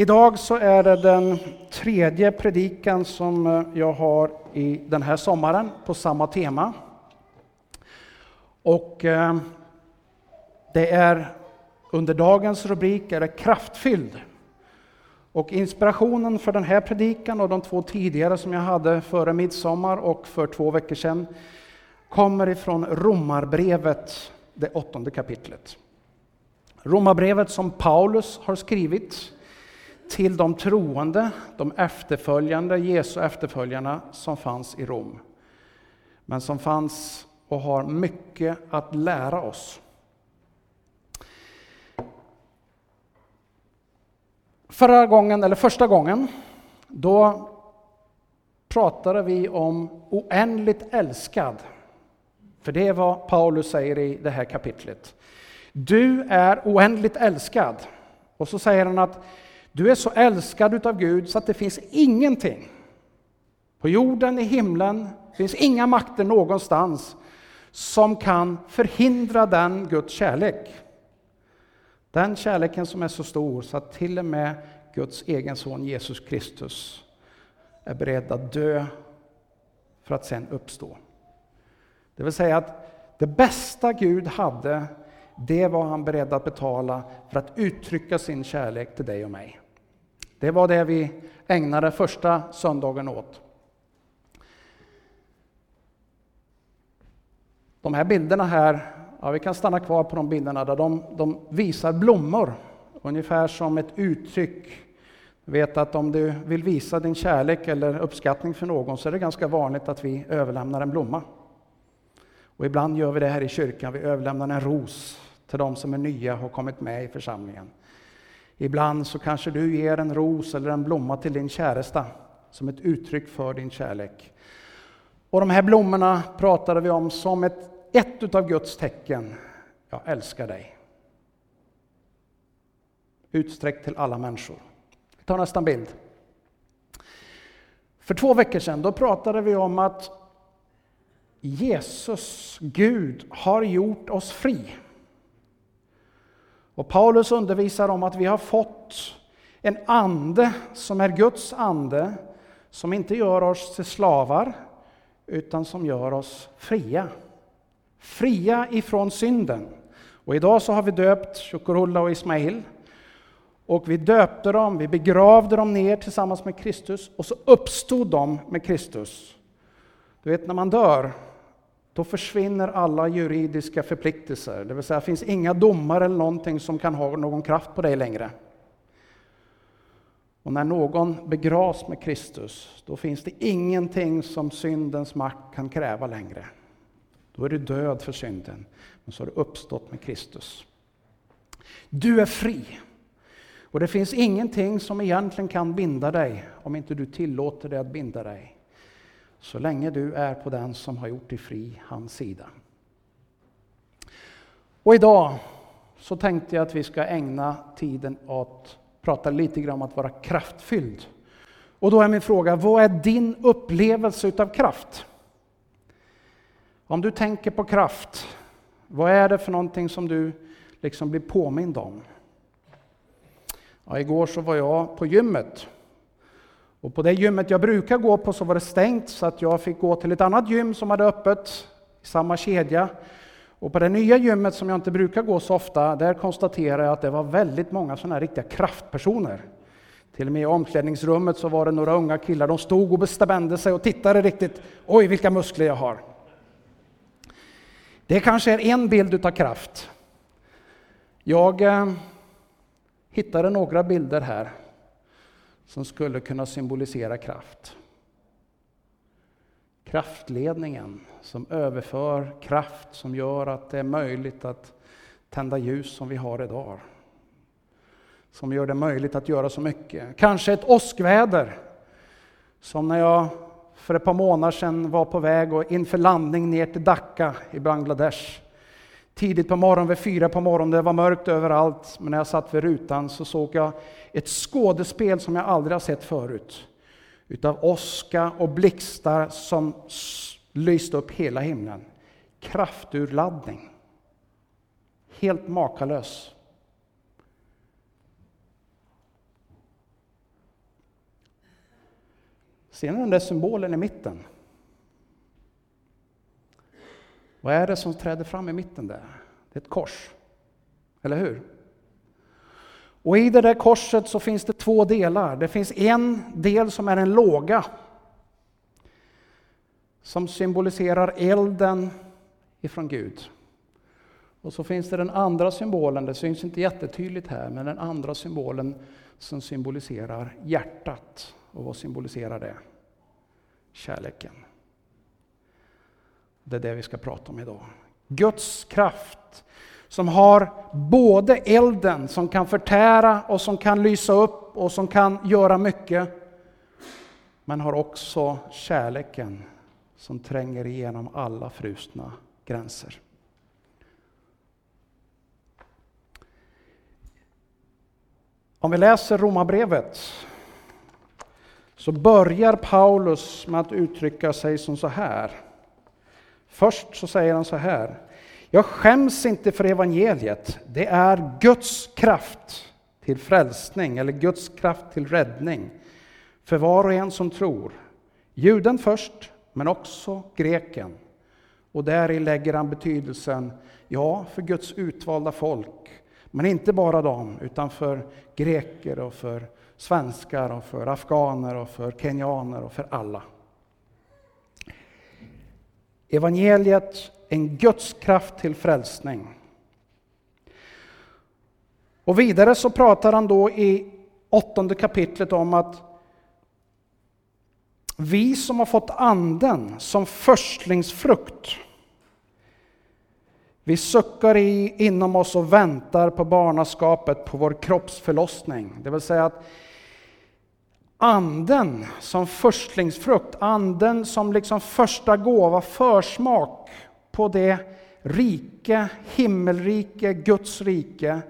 Idag så är det den tredje predikan som eh, jag har i den här sommaren på samma tema. Och eh, det är under dagens rubrik är det kraftfylld. Och inspirationen för den här predikan och de två tidigare som jag hade före midsommar och för två veckor sedan kommer ifrån Romarbrevet, det åttonde kapitlet. Romarbrevet som Paulus har skrivit till de troende, de efterföljande, Jesu efterföljarna som fanns i Rom. Men som fanns och har mycket att lära oss. Förra gången, eller första gången, då pratade vi om oändligt älskad. För det är vad Paulus säger i det här kapitlet. Du är oändligt älskad. Och så säger han att du är så älskad utav Gud så att det finns ingenting på jorden, i himlen, det finns inga makter någonstans som kan förhindra den Guds kärlek. Den kärleken som är så stor så att till och med Guds egen son Jesus Kristus är beredd att dö för att sen uppstå. Det vill säga att det bästa Gud hade, det var han beredd att betala för att uttrycka sin kärlek till dig och mig. Det var det vi ägnade första söndagen åt. De här bilderna här, ja, vi kan stanna kvar på de bilderna där de, de visar blommor, ungefär som ett uttryck. Du vet att om du vill visa din kärlek eller uppskattning för någon så är det ganska vanligt att vi överlämnar en blomma. Och ibland gör vi det här i kyrkan, vi överlämnar en ros till de som är nya och har kommit med i församlingen. Ibland så kanske du ger en ros eller en blomma till din käresta som ett uttryck för din kärlek. Och de här blommorna pratade vi om som ett, ett utav Guds tecken. Jag älskar dig. Utsträckt till alla människor. Vi tar nästa bild. För två veckor sedan då pratade vi om att Jesus, Gud, har gjort oss fri. Och Paulus undervisar om att vi har fått en ande som är Guds ande, som inte gör oss till slavar, utan som gör oss fria. Fria ifrån synden. Och idag så har vi döpt Shukurullah och Ismail. Och vi döpte dem, vi begravde dem ner tillsammans med Kristus och så uppstod de med Kristus. Du vet när man dör, då försvinner alla juridiska förpliktelser. Det vill säga, det finns inga domar eller någonting som kan ha någon kraft på dig längre. Och när någon begravs med Kristus, då finns det ingenting som syndens makt kan kräva längre. Då är du död för synden, men så har du uppstått med Kristus. Du är fri. Och det finns ingenting som egentligen kan binda dig, om inte du tillåter det att binda dig så länge du är på den som har gjort dig fri, hans sida. Och idag så tänkte jag att vi ska ägna tiden åt prata lite grann om att vara kraftfylld. Och då är min fråga, vad är din upplevelse utav kraft? Om du tänker på kraft, vad är det för någonting som du liksom blir påmind om? Ja, igår så var jag på gymmet och på det gymmet jag brukar gå på så var det stängt så att jag fick gå till ett annat gym som hade öppet i samma kedja. Och på det nya gymmet som jag inte brukar gå så ofta, där konstaterade jag att det var väldigt många sådana här riktiga kraftpersoner. Till och med i omklädningsrummet så var det några unga killar, de stod och bestämde sig och tittade riktigt. Oj, vilka muskler jag har! Det kanske är en bild utav kraft. Jag eh, hittade några bilder här som skulle kunna symbolisera kraft. Kraftledningen som överför kraft som gör att det är möjligt att tända ljus som vi har idag. Som gör det möjligt att göra så mycket. Kanske ett åskväder. Som när jag för ett par månader sedan var på väg och inför landning ner till Dhaka i Bangladesh tidigt på morgonen, vid fyra på morgonen, det var mörkt överallt, men när jag satt vid rutan så såg jag ett skådespel som jag aldrig har sett förut. Utav åska och blixtar som lyste upp hela himlen. Krafturladdning. Helt makalös. Ser ni den där symbolen i mitten? Vad är det som träder fram i mitten där? Det är ett kors. Eller hur? Och i det där korset så finns det två delar. Det finns en del som är en låga. Som symboliserar elden ifrån Gud. Och så finns det den andra symbolen, det syns inte jättetydligt här, men den andra symbolen som symboliserar hjärtat. Och vad symboliserar det? Kärleken. Det är det vi ska prata om idag. Guds kraft som har både elden som kan förtära och som kan lysa upp och som kan göra mycket. Men har också kärleken som tränger igenom alla frusna gränser. Om vi läser Romarbrevet så börjar Paulus med att uttrycka sig som så här. Först så säger han så här. Jag skäms inte för evangeliet. Det är Guds kraft till frälsning eller Guds kraft till räddning för var och en som tror. Juden först, men också greken. Och där lägger han betydelsen, ja, för Guds utvalda folk. Men inte bara dem, utan för greker och för svenskar och för afghaner och för kenyaner och för alla. Evangeliet, en Guds kraft till frälsning. Och vidare så pratar han då i åttonde kapitlet om att vi som har fått anden som förstlingsfrukt, vi suckar i, inom oss och väntar på barnaskapet, på vår kroppsförlossning. Det vill säga att anden som förstlingsfrukt, anden som liksom första gåva, försmak på det rike, himmelrike, Guds rike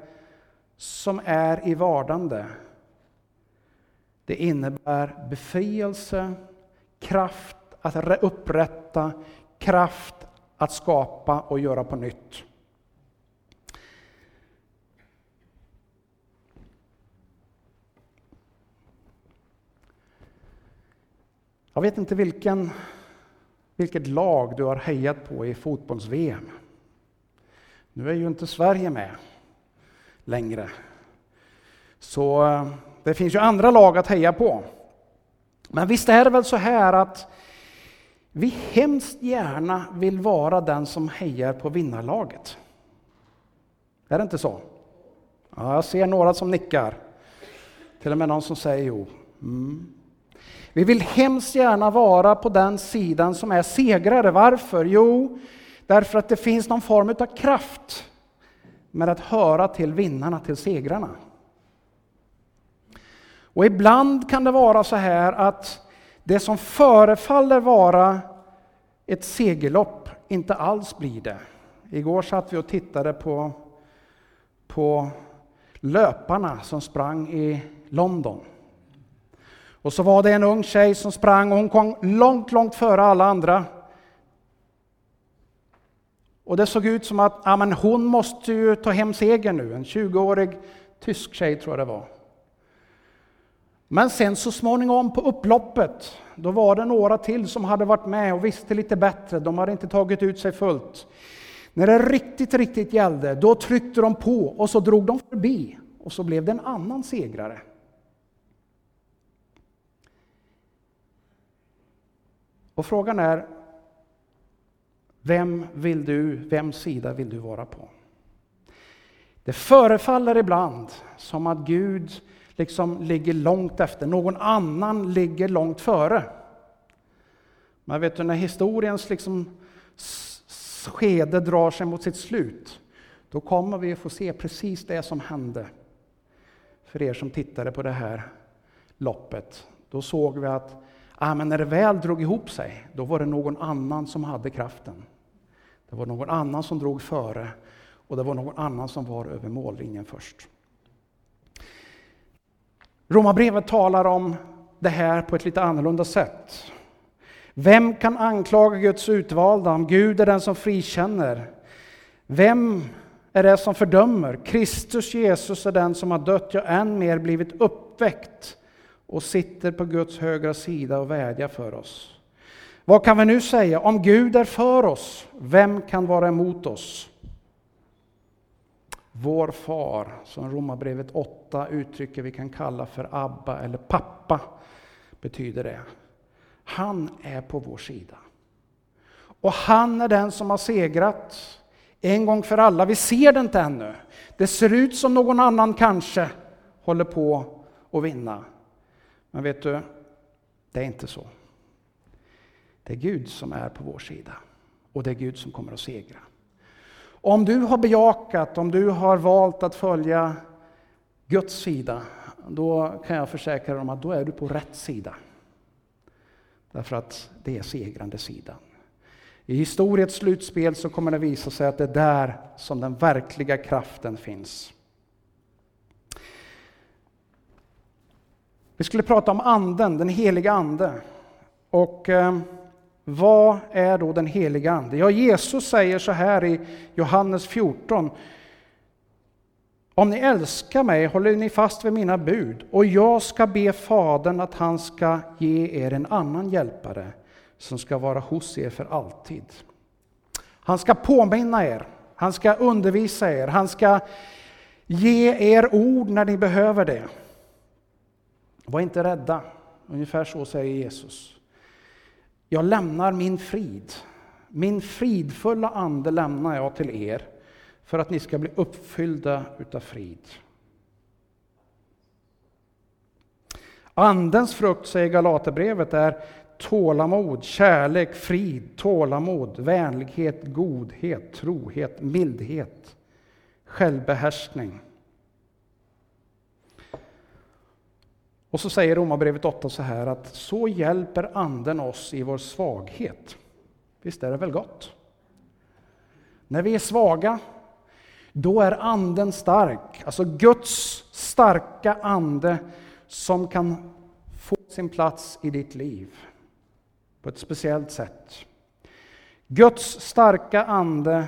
som är i vardande. Det innebär befrielse, kraft att upprätta, kraft att skapa och göra på nytt. Jag vet inte vilken, vilket lag du har hejat på i fotbolls-VM. Nu är ju inte Sverige med längre. Så eh, det finns ju andra lag att heja på. Men visst är det väl så här att vi hemskt gärna vill vara den som hejar på vinnarlaget. Är det inte så? Ja, jag ser några som nickar. Till och med någon som säger jo. Mm. Vi vill hemskt gärna vara på den sidan som är segrare. Varför? Jo, därför att det finns någon form av kraft med att höra till vinnarna, till segrarna. Och ibland kan det vara så här att det som förefaller vara ett segerlopp inte alls blir det. Igår satt vi och tittade på, på löparna som sprang i London. Och så var det en ung tjej som sprang och hon kom långt, långt före alla andra. Och det såg ut som att ja, men hon måste ju ta hem segern nu. En 20-årig tysk tjej tror jag det var. Men sen så småningom på upploppet, då var det några till som hade varit med och visste lite bättre. De hade inte tagit ut sig fullt. När det riktigt, riktigt gällde, då tryckte de på och så drog de förbi. Och så blev det en annan segrare. Och frågan är, vem vill du, vems sida vill du vara på? Det förefaller ibland som att Gud liksom ligger långt efter, någon annan ligger långt före. Men vet du, när historiens liksom skede drar sig mot sitt slut, då kommer vi att få se precis det som hände. För er som tittade på det här loppet, då såg vi att ah, men när det väl drog ihop sig, då var det någon annan som hade kraften. Det var någon annan som drog före och det var någon annan som var över mållinjen först. Romarbrevet talar om det här på ett lite annorlunda sätt. Vem kan anklaga Guds utvalda om Gud är den som frikänner? Vem är det som fördömer? Kristus Jesus är den som har dött, ja än mer blivit uppväckt och sitter på Guds högra sida och vädjar för oss. Vad kan vi nu säga? Om Gud är för oss, vem kan vara emot oss? Vår far, som Romarbrevet 8 uttrycker vi kan kalla för Abba eller pappa, betyder det. Han är på vår sida. Och han är den som har segrat en gång för alla. Vi ser det inte ännu. Det ser ut som någon annan kanske håller på att vinna. Men vet du, det är inte så. Det är Gud som är på vår sida och det är Gud som kommer att segra. Om du har bejakat, om du har valt att följa Guds sida, då kan jag försäkra dig om att då är du på rätt sida. Därför att det är segrande sidan. I historiets slutspel så kommer det visa sig att det är där som den verkliga kraften finns. Vi skulle prata om anden, den heliga ande. Och eh, vad är då den heliga ande? Ja, Jesus säger så här i Johannes 14. Om ni älskar mig håller ni fast vid mina bud och jag ska be Fadern att han ska ge er en annan hjälpare som ska vara hos er för alltid. Han ska påminna er, han ska undervisa er, han ska ge er ord när ni behöver det. Var inte rädda, ungefär så säger Jesus. Jag lämnar min frid. Min fridfulla ande lämnar jag till er för att ni ska bli uppfyllda utav frid. Andens frukt, säger Galaterbrevet, är tålamod, kärlek, frid, tålamod, vänlighet, godhet, trohet, mildhet, självbehärskning. Och så säger Romarbrevet 8 så här att så hjälper anden oss i vår svaghet. Visst är det väl gott? När vi är svaga, då är anden stark. Alltså Guds starka ande som kan få sin plats i ditt liv på ett speciellt sätt. Guds starka ande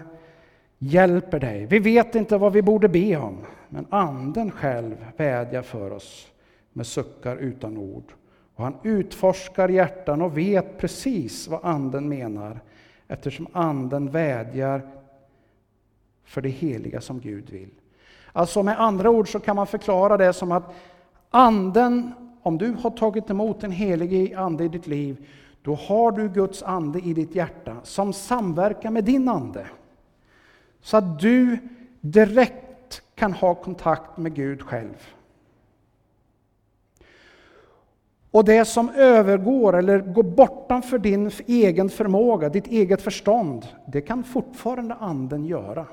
hjälper dig. Vi vet inte vad vi borde be om, men anden själv vädjar för oss med suckar utan ord. Och han utforskar hjärtan och vet precis vad anden menar eftersom anden vädjar för det heliga som Gud vill. Alltså med andra ord så kan man förklara det som att anden, om du har tagit emot en helig ande i ditt liv, då har du Guds ande i ditt hjärta som samverkar med din ande. Så att du direkt kan ha kontakt med Gud själv. Och det som övergår eller går bortanför din egen förmåga, ditt eget förstånd, det kan fortfarande anden göra.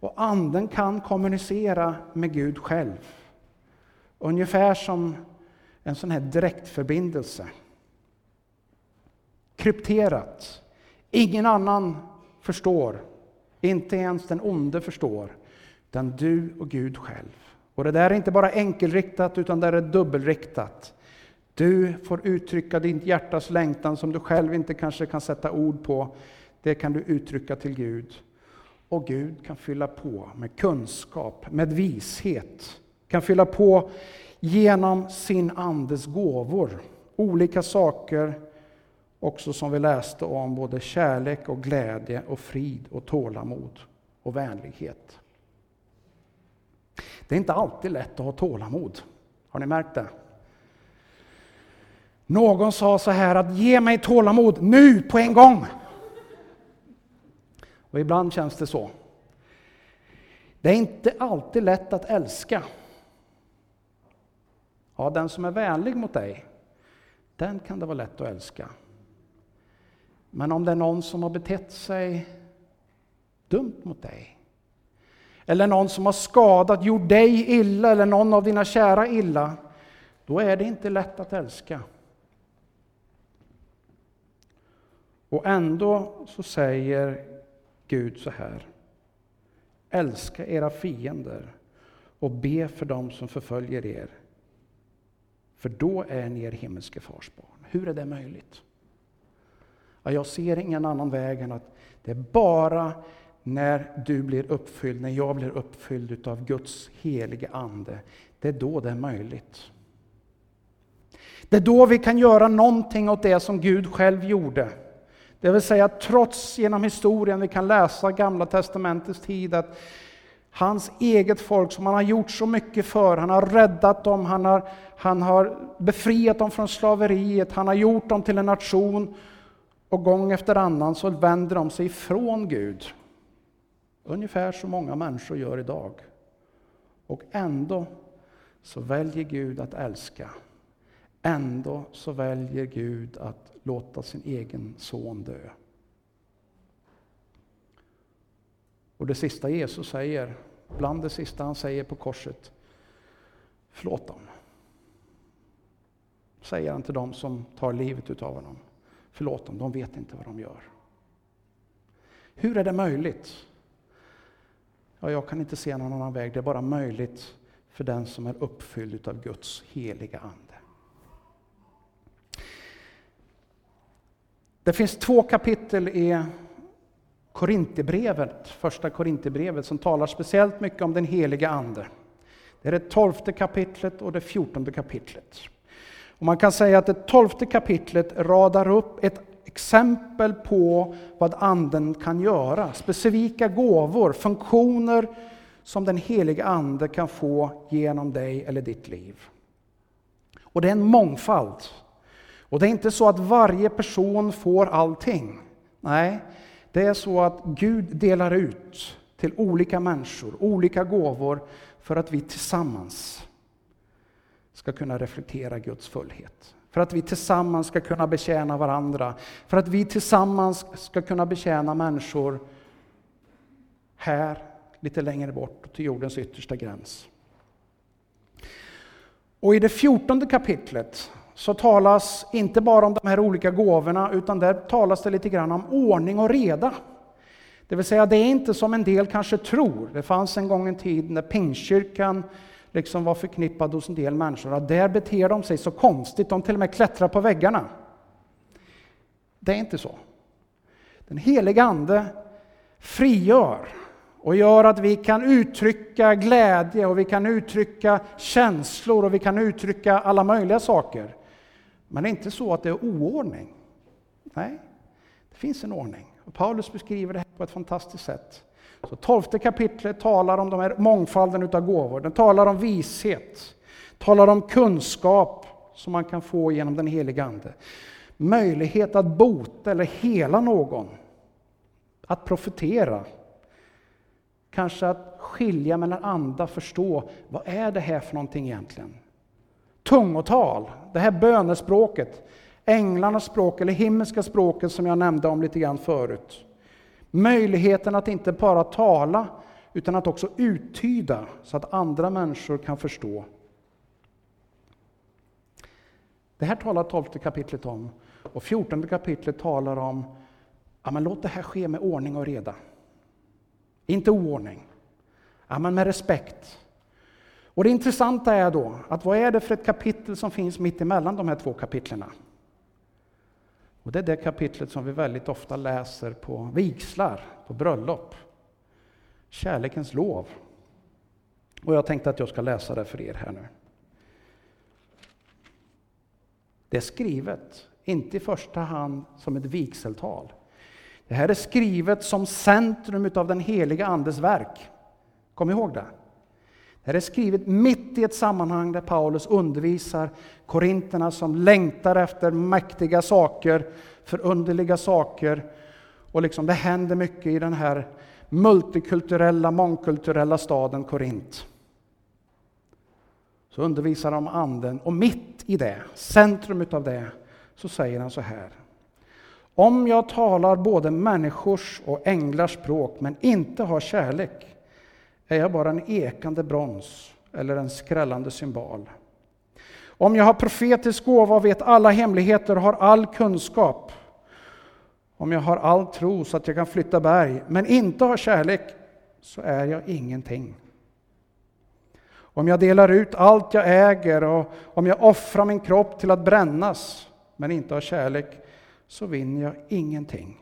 Och anden kan kommunicera med Gud själv. Ungefär som en sån här direktförbindelse. Krypterat. Ingen annan förstår. Inte ens den onde förstår. Utan du och Gud själv. Och det där är inte bara enkelriktat, utan det är dubbelriktat. Du får uttrycka ditt hjärtas längtan som du själv inte kanske kan sätta ord på. Det kan du uttrycka till Gud. Och Gud kan fylla på med kunskap, med vishet. Kan fylla på genom sin Andes gåvor. Olika saker också som vi läste om, både kärlek och glädje och frid och tålamod och vänlighet. Det är inte alltid lätt att ha tålamod. Har ni märkt det? Någon sa så här att ge mig tålamod nu på en gång. Och ibland känns det så. Det är inte alltid lätt att älska. Ja, den som är vänlig mot dig, den kan det vara lätt att älska. Men om det är någon som har betett sig dumt mot dig, eller någon som har skadat, gjort dig illa eller någon av dina kära illa, då är det inte lätt att älska. Och ändå så säger Gud så här. Älska era fiender och be för dem som förföljer er. För då är ni er himmelske fars barn. Hur är det möjligt? Ja, jag ser ingen annan väg än att det är bara när du blir uppfylld, när jag blir uppfylld av Guds helige Ande, det är då det är möjligt. Det är då vi kan göra någonting åt det som Gud själv gjorde. Det vill säga trots genom historien, vi kan läsa Gamla Testamentets tid, att hans eget folk som han har gjort så mycket för, han har räddat dem, han har, han har befriat dem från slaveriet, han har gjort dem till en nation och gång efter annan så vänder de sig ifrån Gud. Ungefär som många människor gör idag. Och ändå så väljer Gud att älska. Ändå så väljer Gud att låta sin egen son dö. Och det sista Jesus säger, bland det sista han säger på korset, förlåt dem. Säger han till dem som tar livet utav honom. Förlåt dem, de vet inte vad de gör. Hur är det möjligt? Ja, jag kan inte se någon annan väg. Det är bara möjligt för den som är uppfylld av Guds heliga Ande. Det finns två kapitel i Korintierbrevet, första Korintierbrevet som talar speciellt mycket om den heliga Ande. Det är det tolfte kapitlet och det fjortonde kapitlet. Och man kan säga att det tolfte kapitlet radar upp ett exempel på vad Anden kan göra. Specifika gåvor, funktioner som den heliga Ande kan få genom dig eller ditt liv. Och det är en mångfald. Och det är inte så att varje person får allting. Nej, det är så att Gud delar ut till olika människor, olika gåvor för att vi tillsammans ska kunna reflektera Guds fullhet. För att vi tillsammans ska kunna betjäna varandra. För att vi tillsammans ska kunna betjäna människor här, lite längre bort, till jordens yttersta gräns. Och i det fjortonde kapitlet så talas inte bara om de här olika gåvorna, utan där talas det lite grann om ordning och reda. Det vill säga, det är inte som en del kanske tror. Det fanns en gång en tid när Pingstkyrkan liksom var förknippad hos en del människor, att där beter de sig så konstigt, de till och med klättrar på väggarna. Det är inte så. Den heliga Ande frigör och gör att vi kan uttrycka glädje och vi kan uttrycka känslor och vi kan uttrycka alla möjliga saker. Men det är inte så att det är oordning. Nej, det finns en ordning. Och Paulus beskriver det här på ett fantastiskt sätt. Så tolfte kapitlet talar om de här mångfalden utav gåvor. Den talar om vishet, talar om kunskap som man kan få genom den heliga Ande. Möjlighet att bota eller hela någon. Att profetera. Kanske att skilja mellan anda, förstå vad är det här för någonting egentligen? Tungotal, det här bönespråket, änglarnas språk eller himmelska språket som jag nämnde om lite grann förut. Möjligheten att inte bara tala utan att också uttyda så att andra människor kan förstå. Det här talar tolfte kapitlet om och fjortonde kapitlet talar om ja, men låt det här ske med ordning och reda. Inte oordning, ja, men med respekt. Och det intressanta är då att vad är det för ett kapitel som finns mitt emellan de här två kapitlerna? Och det är det kapitlet som vi väldigt ofta läser på vigslar, på bröllop. Kärlekens lov. Och jag tänkte att jag ska läsa det för er här nu. Det är skrivet, inte i första hand som ett vigseltal. Det här är skrivet som centrum av den heliga Andes verk. Kom ihåg det. Det här är skrivet mitt i ett sammanhang där Paulus undervisar korinterna som längtar efter mäktiga saker, förunderliga saker. Och liksom det händer mycket i den här multikulturella, mångkulturella staden Korint. Så undervisar de anden och mitt i det, centrum av det, så säger han så här. Om jag talar både människors och änglars språk men inte har kärlek är jag bara en ekande brons eller en skrällande symbol. Om jag har profetisk gåva och vet alla hemligheter och har all kunskap, om jag har all tro så att jag kan flytta berg, men inte har kärlek, så är jag ingenting. Om jag delar ut allt jag äger och om jag offrar min kropp till att brännas, men inte har kärlek, så vinner jag ingenting.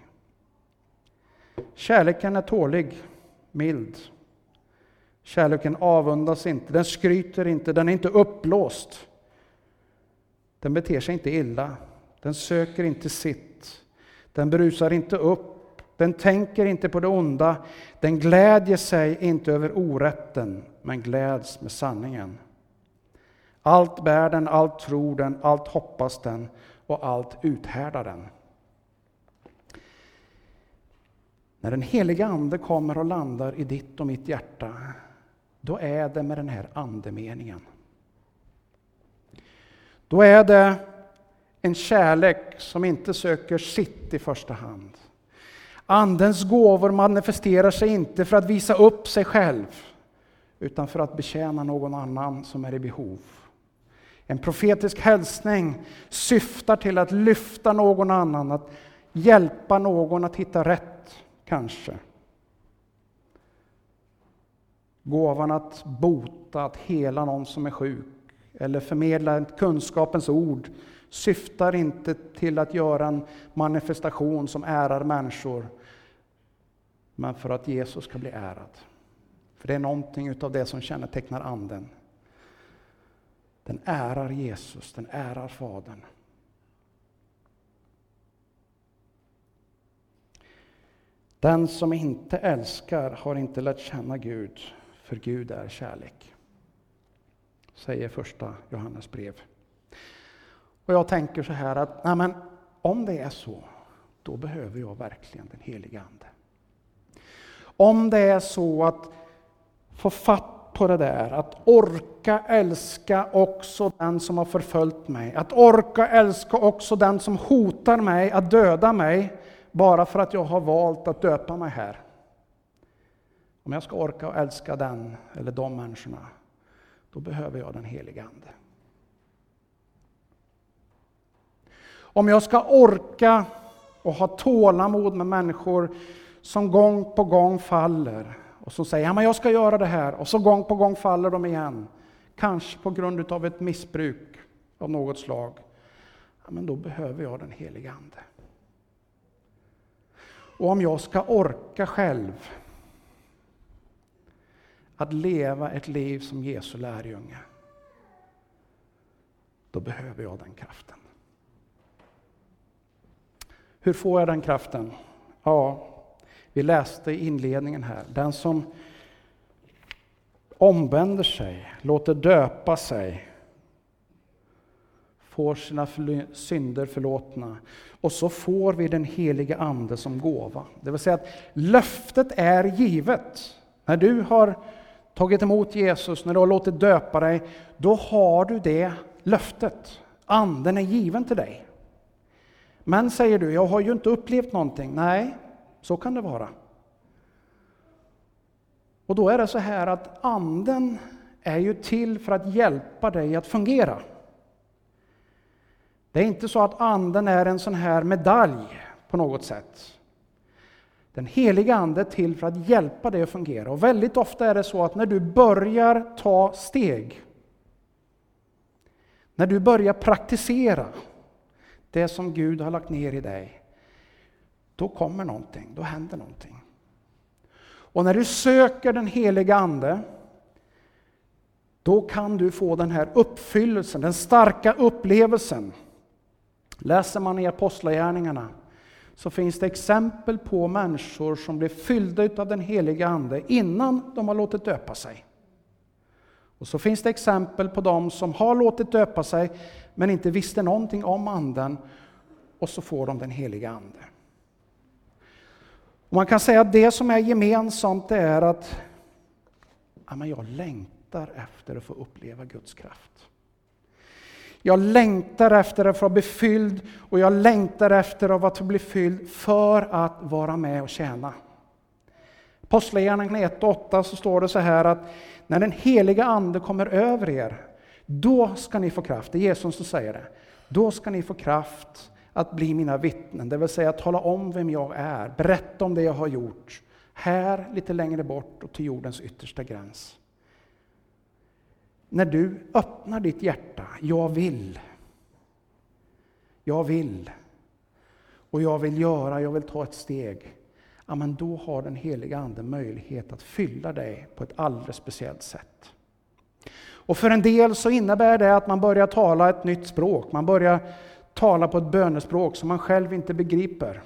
Kärleken är tålig, mild Kärleken avundas inte, den skryter inte, den är inte uppblåst. Den beter sig inte illa. Den söker inte sitt. Den brusar inte upp. Den tänker inte på det onda. Den glädjer sig inte över orätten, men gläds med sanningen. Allt bär den, allt tror den, allt hoppas den och allt uthärdar den. När den heliga Ande kommer och landar i ditt och mitt hjärta, då är det med den här andemeningen. Då är det en kärlek som inte söker sitt i första hand. Andens gåvor manifesterar sig inte för att visa upp sig själv, utan för att betjäna någon annan som är i behov. En profetisk hälsning syftar till att lyfta någon annan, att hjälpa någon att hitta rätt, kanske. Gåvan att bota, att hela någon som är sjuk eller förmedla kunskapens ord syftar inte till att göra en manifestation som ärar människor, men för att Jesus ska bli ärad. För det är någonting av det som kännetecknar Anden. Den ärar Jesus, den ärar Fadern. Den som inte älskar har inte lärt känna Gud, för Gud är kärlek. Säger första Johannes brev. Och jag tänker så här att nej men, om det är så, då behöver jag verkligen den heliga Ande. Om det är så att få fatt på det där, att orka älska också den som har förföljt mig, att orka älska också den som hotar mig att döda mig, bara för att jag har valt att döpa mig här. Om jag ska orka älska den eller de människorna, då behöver jag den heliga Ande. Om jag ska orka och ha tålamod med människor som gång på gång faller, och som säger han, jag ska göra det här, och så gång på gång faller de igen. Kanske på grund av ett missbruk av något slag. Ja, men då behöver jag den heliga Ande. Och om jag ska orka själv att leva ett liv som Jesu lärjunge, då behöver jag den kraften. Hur får jag den kraften? Ja, vi läste i inledningen här. Den som omvänder sig, låter döpa sig, får sina synder förlåtna. Och så får vi den heliga Ande som gåva. Det vill säga att löftet är givet. När du har tagit emot Jesus, när du har låtit döpa dig, då har du det löftet. Anden är given till dig. Men säger du, jag har ju inte upplevt någonting. Nej, så kan det vara. Och då är det så här att anden är ju till för att hjälpa dig att fungera. Det är inte så att anden är en sån här medalj på något sätt. Den heliga ande är till för att hjälpa dig att fungera. Och väldigt ofta är det så att när du börjar ta steg, när du börjar praktisera det som Gud har lagt ner i dig, då kommer någonting, då händer någonting. Och när du söker den heliga Ande, då kan du få den här uppfyllelsen, den starka upplevelsen. Läser man i Apostlagärningarna så finns det exempel på människor som blev fyllda av den heliga Ande innan de har låtit döpa sig. Och så finns det exempel på dem som har låtit döpa sig men inte visste någonting om Anden och så får de den heliga Ande. Och man kan säga att det som är gemensamt är att ja, men jag längtar efter att få uppleva Guds kraft. Jag längtar efter att få bli fylld och jag längtar efter att få bli fylld för att vara med och tjäna. Apostlagärningarna 1 och 8 så står det så här att när den heliga Ande kommer över er, då ska ni få kraft. Det är Jesus som säger det. Då ska ni få kraft att bli mina vittnen, det vill säga tala om vem jag är, berätta om det jag har gjort, här, lite längre bort och till jordens yttersta gräns. När du öppnar ditt hjärta, jag vill, jag vill, och jag vill göra, jag vill ta ett steg, ja, men då har den heliga Ande möjlighet att fylla dig på ett alldeles speciellt sätt. Och för en del så innebär det att man börjar tala ett nytt språk. Man börjar tala på ett bönespråk som man själv inte begriper.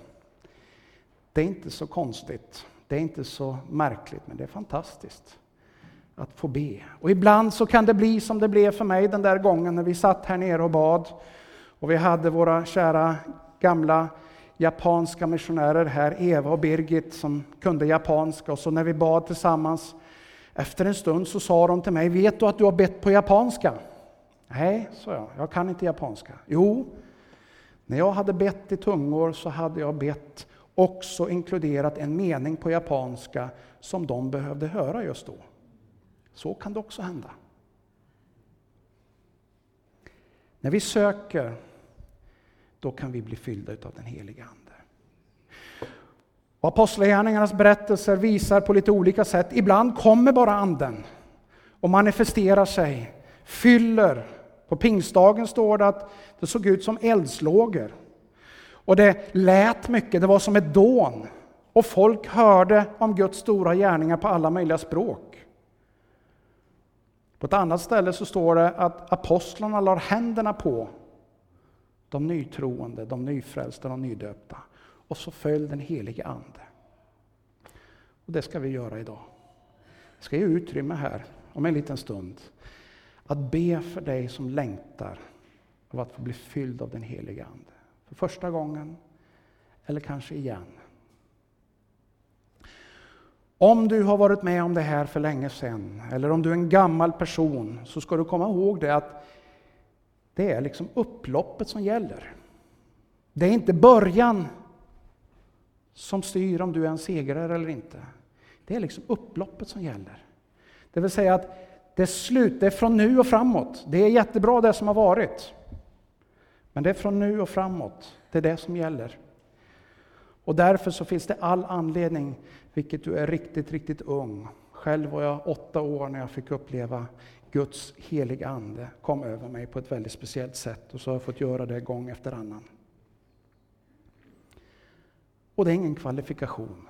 Det är inte så konstigt. Det är inte så märkligt, men det är fantastiskt att få be. Och ibland så kan det bli som det blev för mig den där gången när vi satt här nere och bad. Och vi hade våra kära gamla japanska missionärer här, Eva och Birgit, som kunde japanska. Och så när vi bad tillsammans, efter en stund så sa de till mig, vet du att du har bett på japanska? Nej, sa jag, jag kan inte japanska. Jo, när jag hade bett i tungor så hade jag bett också inkluderat en mening på japanska som de behövde höra just då. Så kan det också hända. När vi söker, då kan vi bli fyllda av den heliga Ande. Apostlagärningarnas berättelser visar på lite olika sätt. Ibland kommer bara Anden och manifesterar sig, fyller. På pingstdagen står det att det såg ut som eldslågor. Och det lät mycket, det var som ett dån. Och folk hörde om Guds stora gärningar på alla möjliga språk. På ett annat ställe så står det att apostlarna lade händerna på de nytroende, de nyfrälsta, de nydöpta. Och så föll den helige Ande. Och det ska vi göra idag. Jag ska ge utrymme här om en liten stund att be för dig som längtar av att få bli fylld av den helige Ande. För första gången, eller kanske igen. Om du har varit med om det här för länge sedan, eller om du är en gammal person, så ska du komma ihåg det att det är liksom upploppet som gäller. Det är inte början som styr om du är en segrare eller inte. Det är liksom upploppet som gäller. Det vill säga att det är slut, det är från nu och framåt. Det är jättebra det som har varit. Men det är från nu och framåt, det är det som gäller. Och därför så finns det all anledning, vilket du är riktigt, riktigt ung. Själv var jag åtta år när jag fick uppleva Guds heliga Ande kom över mig på ett väldigt speciellt sätt och så har jag fått göra det gång efter annan. Och det är ingen kvalifikation,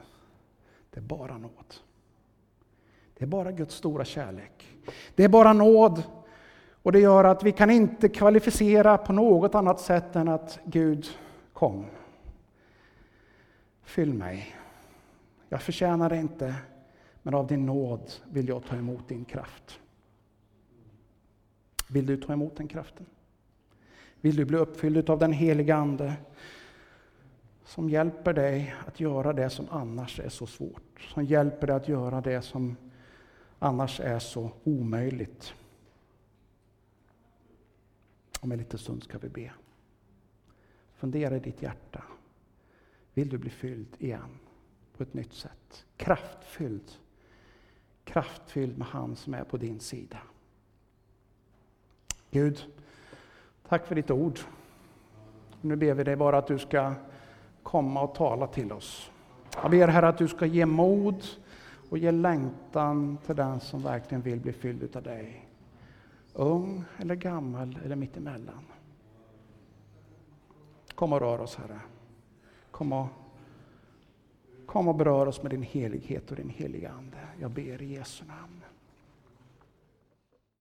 det är bara nåd. Det är bara Guds stora kärlek. Det är bara nåd och det gör att vi kan inte kvalificera på något annat sätt än att Gud kom. Fyll mig. Jag förtjänar det inte, men av din nåd vill jag ta emot din kraft. Vill du ta emot den kraften? Vill du bli uppfylld av den heliga Ande som hjälper dig att göra det som annars är så svårt, som hjälper dig att göra det som annars är så omöjligt. Om en liten stund ska vi be. Fundera i ditt hjärta. Vill du bli fylld igen på ett nytt sätt? Kraftfylld. Kraftfylld med han som är på din sida. Gud, tack för ditt ord. Nu ber vi dig bara att du ska komma och tala till oss. Jag ber Herre att du ska ge mod och ge längtan till den som verkligen vill bli fylld av dig. Ung eller gammal eller mittemellan. Kom och rör oss Herre. Kom och, kom och berör oss med din helighet och din heliga Ande. Jag ber i Jesu namn.